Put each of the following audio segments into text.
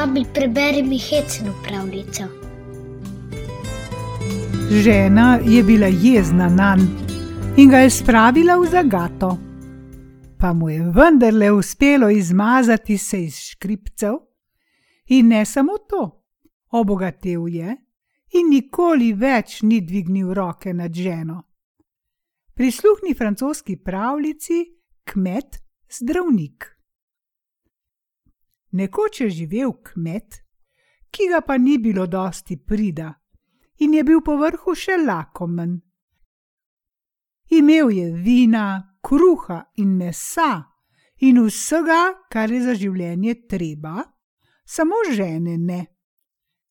Babi, preberi mi hecno pravljico. Žena je bila jezna na njega in ga je spravila v zagato. Pa mu je vendarle uspelo izmazati se iz škripcev, in ne samo to, obogatel je in nikoli več ni dvignil roke nad ženo. Prisluhni francoski pravljici, kmet, zdravnik. Nekoč je živel kmet, ki ga pa ni bilo dosti prida in je bil povrhu še lakomen. Imel je vina, kruha in mesa in vsega, kar je za življenje treba, samo žene ne.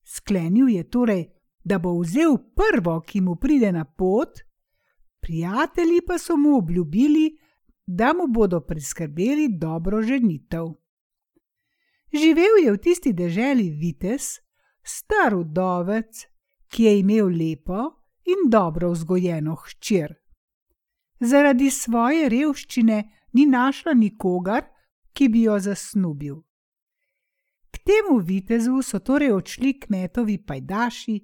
Sklenil je torej, da bo vzel prvo, ki mu pride na pot, prijatelji pa so mu obljubili, da mu bodo priskrbeli dobro ženitev. Živel je v tisti deželi Vites, star udovec, ki je imel lepo in dobro vzgojeno hčer. Zaradi svoje revščine ni našla nikogar, ki bi jo zasnubil. K temu vitezu so torej odšli kmetovi pajdaši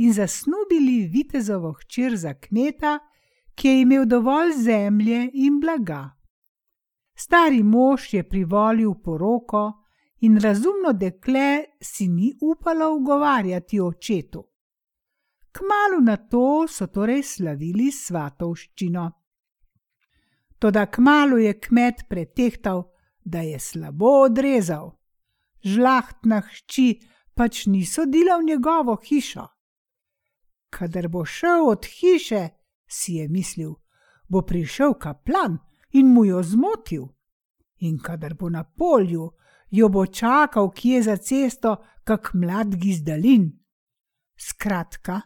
in zasnubili vitezovo hčer za kmeta, ki je imel dovolj zemlje in blaga. Stari mož je privolil poroko, in razumno dekle si ni upalo ugovarjati očetu. Kmalu na to so torej slavili svatovščino. Toda kmalu je kmet pretehtal, da je slabo odrezal. Žlahtna hči pač ni sodila v njegovo hišo. Kadar bo šel od hiše, si je mislil, bo prišel kaplan in mu jo zmotil. In kadar bo na polju, jo bo čakal kje za cesto, kak mlad gizdalin. Skratka,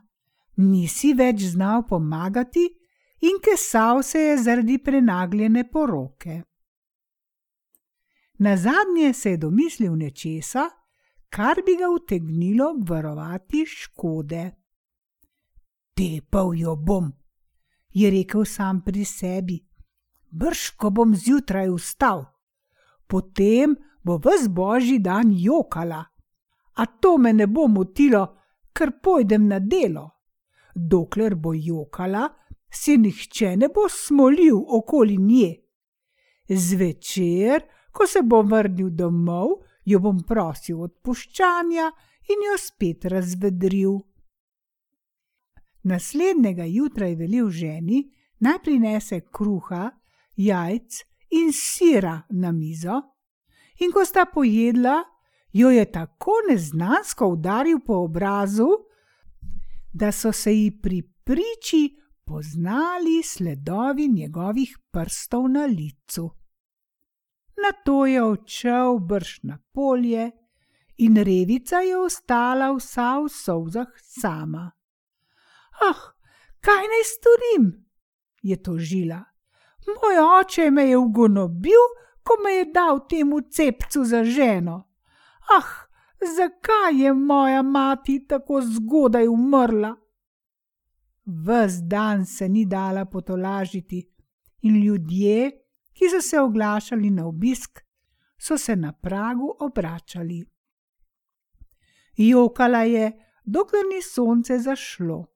nisi več znal pomagati in kesal se je zaradi prenagljene poroke. Na zadnje se je domislil nečesa, kar bi ga utegnilo obvarovati škode. Tepal jo bom, je rekel sam pri sebi, brž ko bom zjutraj vstal, potem bo ves božji dan jokala, a to me ne bo motilo, ker pojdem na delo. Dokler bo jokala, se nihče ne bo smolil okoli nje. Zvečer, ko se bo vrnil domov, jo bom prosil odpuščanja in jo spet razvedril. Naslednjega jutra je velil ženi, naj prinese kruha, jajc in sira na mizo, in ko sta pojedla, jo je tako neznansko udaril po obrazu, da so se ji pri priči poznali sledovi njegovih prstov na licu. Na to je odšel brž na polje, in revica je ostala vsa v solzah sama. Ah, kaj naj storim? je tožila. Moj oče me je ugonobil, ko me je dal temu cepcu za ženo. Ah, zakaj je moja mati tako zgodaj umrla? Ves dan se ni dala potolažiti, in ljudje, ki so se oglašali na obisk, so se na pragu obračali. Jokala je, dokler ni sonce zašlo.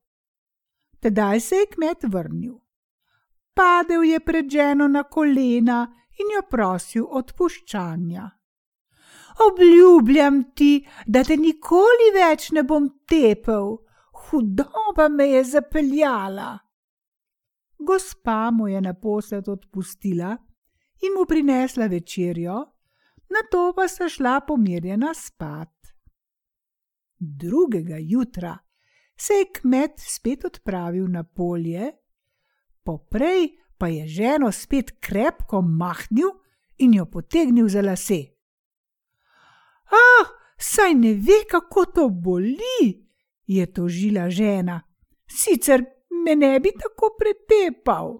Tedaj se je kmet vrnil. Padel je pred ženo na kolena in jo prosil odpuščanja. Obljubljam ti, da te nikoli več ne bom tepel, hudoba me je zapeljala. Gospa mu je naposled odpustila in mu prinesla večerjo, na to pa sta šla pomirjena spat. Drugega jutra se je kmet spet odpravil na polje, poprej pa je ženo spet krepko mahnil in jo potegnil za lase. Ah, saj ne ve, kako to boli, je tožila žena, sicer me ne bi tako pretepal.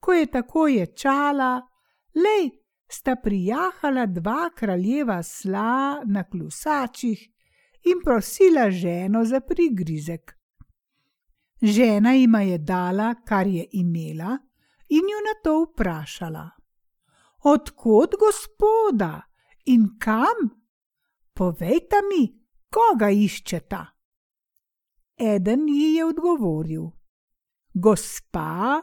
Ko je tako ječala, lej, sta prijahala dva kraljeva sla na klusačih in prosila ženo za prigrizek. Žena jima je dala, kar je imela, in jo na to vprašala: Odkot gospoda in kam? povejta mi, koga iščeta. Eden ji je odgovoril: Gospa,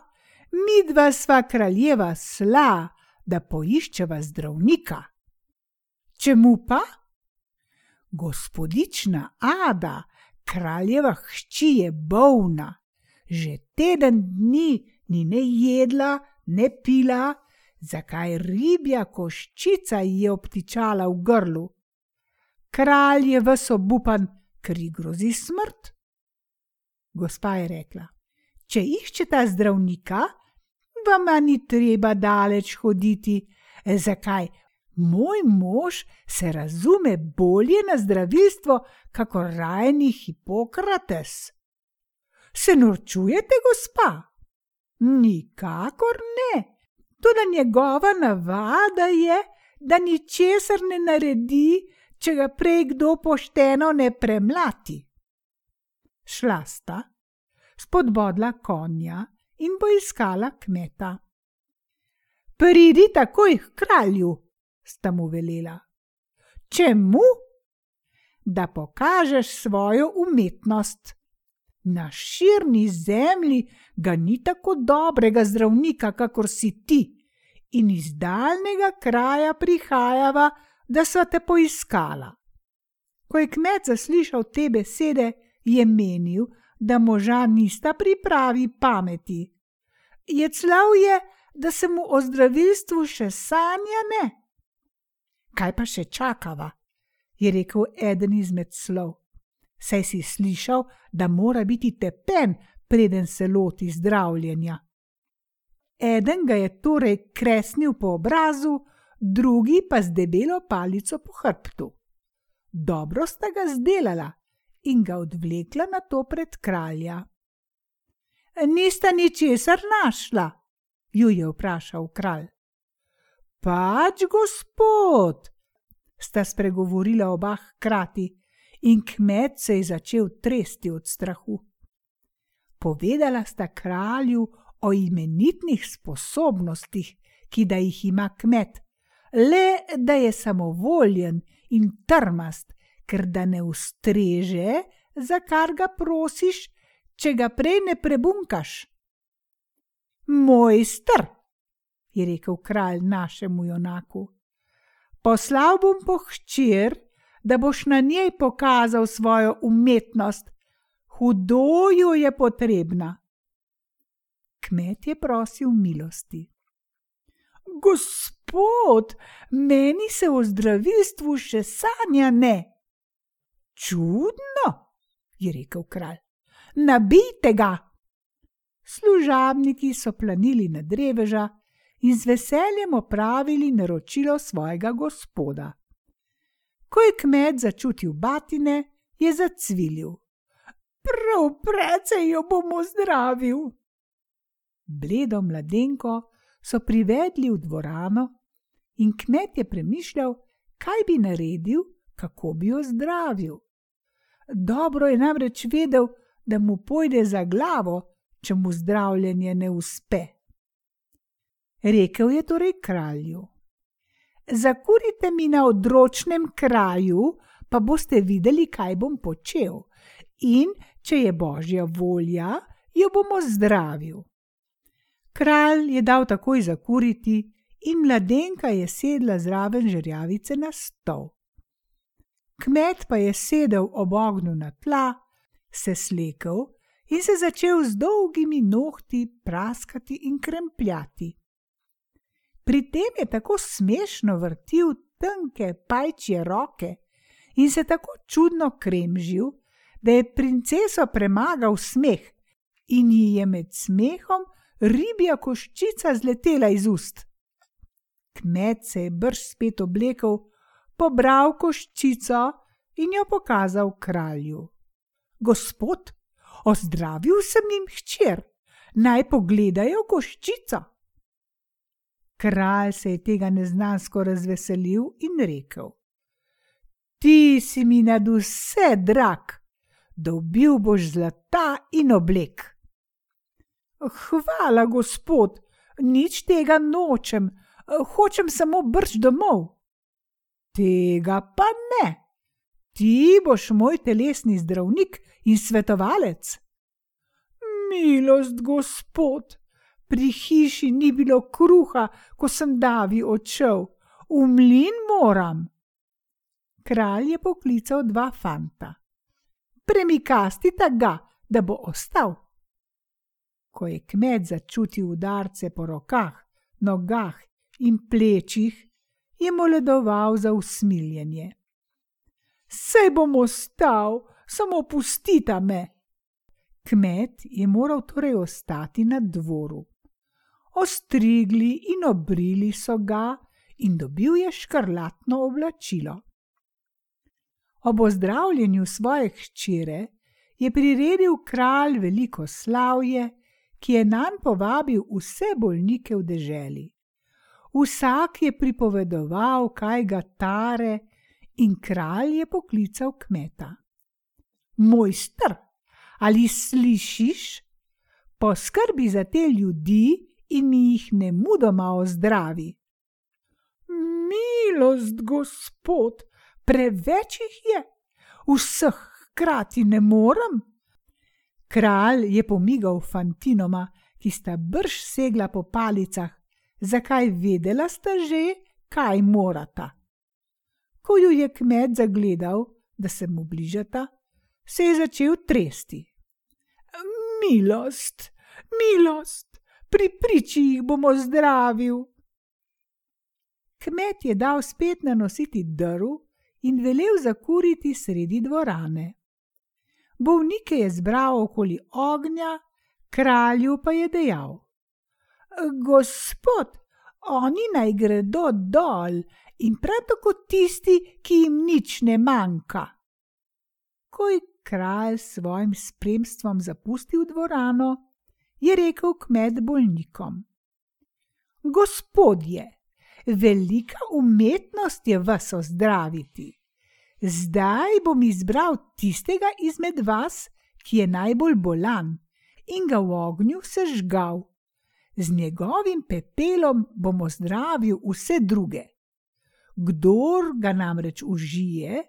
mi dva sva kraljeva sla, da poiščeva zdravnika. Čemu pa? Gospodična Ada, kraljeva hči je bolna, že teden dni ni ne jedla, ne pila, zakaj ribja koščica ji je obtičala v grlu. Kralj je ves obupan, ker ji grozi smrt. Gospa je rekla: Če iščete zdravnika, vam ni treba daleč hoditi. Zakaj? Moj mož se razume bolje na zdravilstvo, kako rajni Hipokrates. Se norčujete, gospa? Nikakor ne. Tudi njegova navada je, da ničesar ne naredi, če ga prej kdo pošteno ne premlati. Šla sta, spodbodla konja in poiskala kmeta. Pridi takoj k kralju, sta mu velela. Čemu? Da pokažeš svojo umetnost. Na širni zemlji ga ni tako dobrega zdravnika, kakor si ti, in iz daljnega kraja prihajava, da sva te poiskala. Ko je kmet zaslišal te besede, je menil, da moža nista pri pravi pameti. Je clav je, da se mu o zdravilstvu še sanja ne. Kaj pa še čakava? je rekel eden izmed slov saj si slišal, da mora biti tepen, preden se loti zdravljenja. Eden ga je torej kresnil po obrazu, drugi pa z debelo palico po hrbtu. Dobro sta ga zdelala in ga odvlekla na to pred kralja. Nista ničesar našla? ju je vprašal kralj. Pač, gospod, sta spregovorila oba hkrati in kmet se je začel tresti od strahu. Povedala sta kralju o imenitnih sposobnostih, ki da jih ima kmet, le da je samovoljen in trmast, ker da ne ustreže, za kar ga prosiš, če ga prej ne prebunkaš. Moj str, je rekel kralj našemu junaku. Poslal bom po hčer, da boš na njej pokazal svojo umetnost. Hudo jo je potrebna. Kmet je prosil milosti. Gospod, meni se o zdravilstvu še sanja ne. Čudno, je rekel kralj. Nabijte ga! Služabniki so planili na dreveža in z veseljem opravili naročilo svojega gospoda. Ko je kmet začutil batine, je zacvilil. Prav precej jo bomo zdravil. Bledo mladenko so privedli v dvorano in kmet je premišljal, kaj bi naredil, kako bi jo zdravil. Dobro je namreč vedel, da mu pojde za glavo, če mu zdravljenje ne uspe. Rekel je torej kralju: zakurite mi na odročnem kraju, pa boste videli, kaj bom počel. In če je božja volja, jo bomo zdravil. Kralj je dal takoj zakuriti, in mladenka je sedla zraven žrjavice na stol. Kmet pa je sedel ob ognju na tla, se slekel in se začel z dolgimi nohti praskati in krempljati. Pri tem je tako smešno vrtil tanke pajčje roke in se tako čudno kremžil, da je princeso premagal smeh in ji je med smehom ribja koščica zletela iz ust. Kmet se je brž spet oblekel, pobral koščico in jo pokazal kralju. Gospod, ozdravil sem jim hčer, naj pogledajo koščico. Kralj se je tega neznansko razveselil in rekel: Ti si mi nad vse drag, dobil boš zlata in oblek. Hvala, gospod, nič tega nočem, hočem samo brž domov. Tega pa ne, Ti boš moj telesni zdravnik in svetovalec. Milost, gospod, pri hiši ni bilo kruha, ko sem Davi odšel, v mlin moram. Kralj je poklical dva fanta. Premikastite ga, da bo ostal. Ko je kmet začutil udarce po rokah, nogah in plečih, je moledoval za usmiljenje. Sej bom ostal, samo pustite me. Kmet je moral torej ostati na dvoru. Ostrigli in obrili so ga, in dobil je škrlatno oblačilo. Ob ozdravljenju svoje hčere je priredil kralj veliko slavje, ki je nam povabil vse bolnike v deželi. Vsak je pripovedoval, kaj ga tare, in kralj je poklical kmeta. Mojster, ali slišiš? Poskrbi za te ljudi in mi jih ne mudoma ozdravi. Milost, gospod, preveč jih je, vseh hkrati ne morem. Kralj je pomigal fantinoma, ki sta brž segla po palicah, zakaj vedela sta že, kaj morata. Ko ju je kmet zagledal, da se mu bližata, se je začel tresti. Milost, milost, pri priči jih bomo zdravil. Kmet je dal spet nanositi drv in velel zakuriti sredi dvorane. Bovnike je zbral okoli ognja, kralju pa je dejal: Gospod, oni naj gredo dol in prav tako tisti, ki jim nič ne manjka. Ko je kralj s svojim spremstvom zapustil dvorano, je rekel kmet bolnikom: Gospodje, velika umetnost je vas ozdraviti. Zdaj bom izbral tistega izmed vas, ki je najbolj bolan, in ga v ognju sežgal. Z njegovim pepelom bom ozdravil vse druge. Kdor ga namreč užije,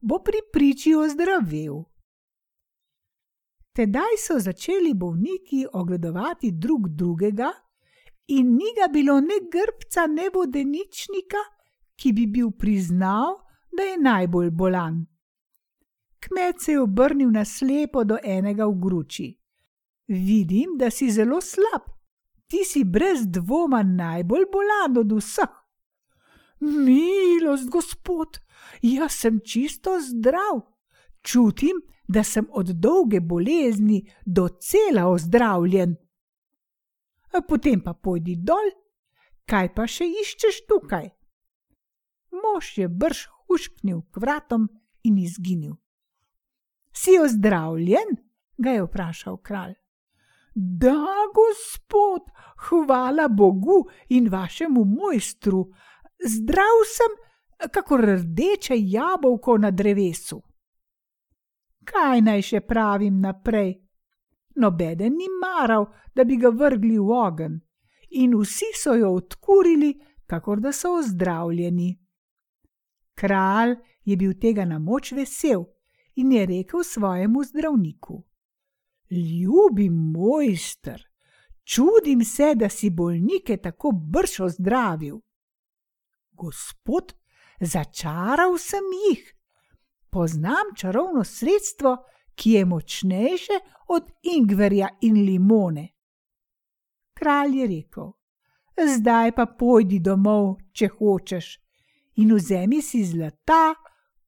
bo pri priči ozdravel. Tedaj so začeli bolniki ogledovati drug drugega, in ni ga bilo ne grbca, ne vodeničnika, ki bi bil priznal, da je najbolj bolan. Kmet se je obrnil na slepo do enega v gruči. Vidim, da si zelo slab, ti si brez dvoma najbolj bolan od vseh. Milost, gospod, jaz sem čisto zdrav. Čutim, da sem od dolge bolezni docela ozdravljen potem pa pojdi dol, kaj pa še iščeš tukaj? Mož je brž hušknil k vratom in izginil. Si ozdravljen? ga je vprašal kralj. Da, gospod, hvala Bogu in vašemu mojstru, zdrav sem, kako rdeče jabolko na drevesu. Kaj naj še pravim naprej? nobeden ni maral, da bi ga vrgli v ogen, in vsi so jo odkurili, kakor da so ozdravljeni. Kralj je bil tega na moč vesel in je rekel svojemu zdravniku: Ljubi mojster, čudim se, da si bolnike tako brž ozdravil. Gospod, začaral sem jih. Poznam čarovno sredstvo, ki je močnejše od ingverja in limone. Kralj je rekel: Zdaj pa pojdi domov, če hočeš, in vzemi si zlata,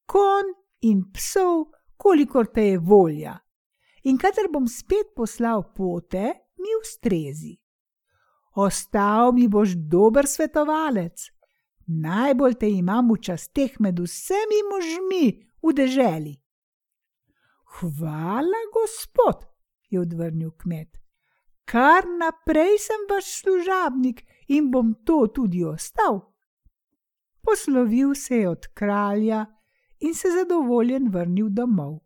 kon in psov, kolikor te je volja. In kadar bom spet poslal pote, mi ustrezi. Ostal mi boš dober svetovalec, najbolj te imam v časteh med vsemi možmi v deželi. Hvala, gospod, je odvrnil kmet. Kar naprej sem vaš služabnik in bom to tudi ostal. Poslovil se je od kralja in se zadovoljen vrnil domov.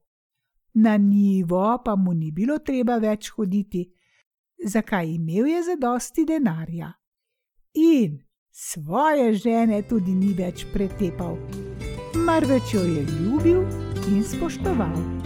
Na nivo pa mu ni bilo treba več hoditi, zakaj imel je zadosti denarja. In svoje žene tudi ni več pretepal, marveč jo je ljubil in spoštoval.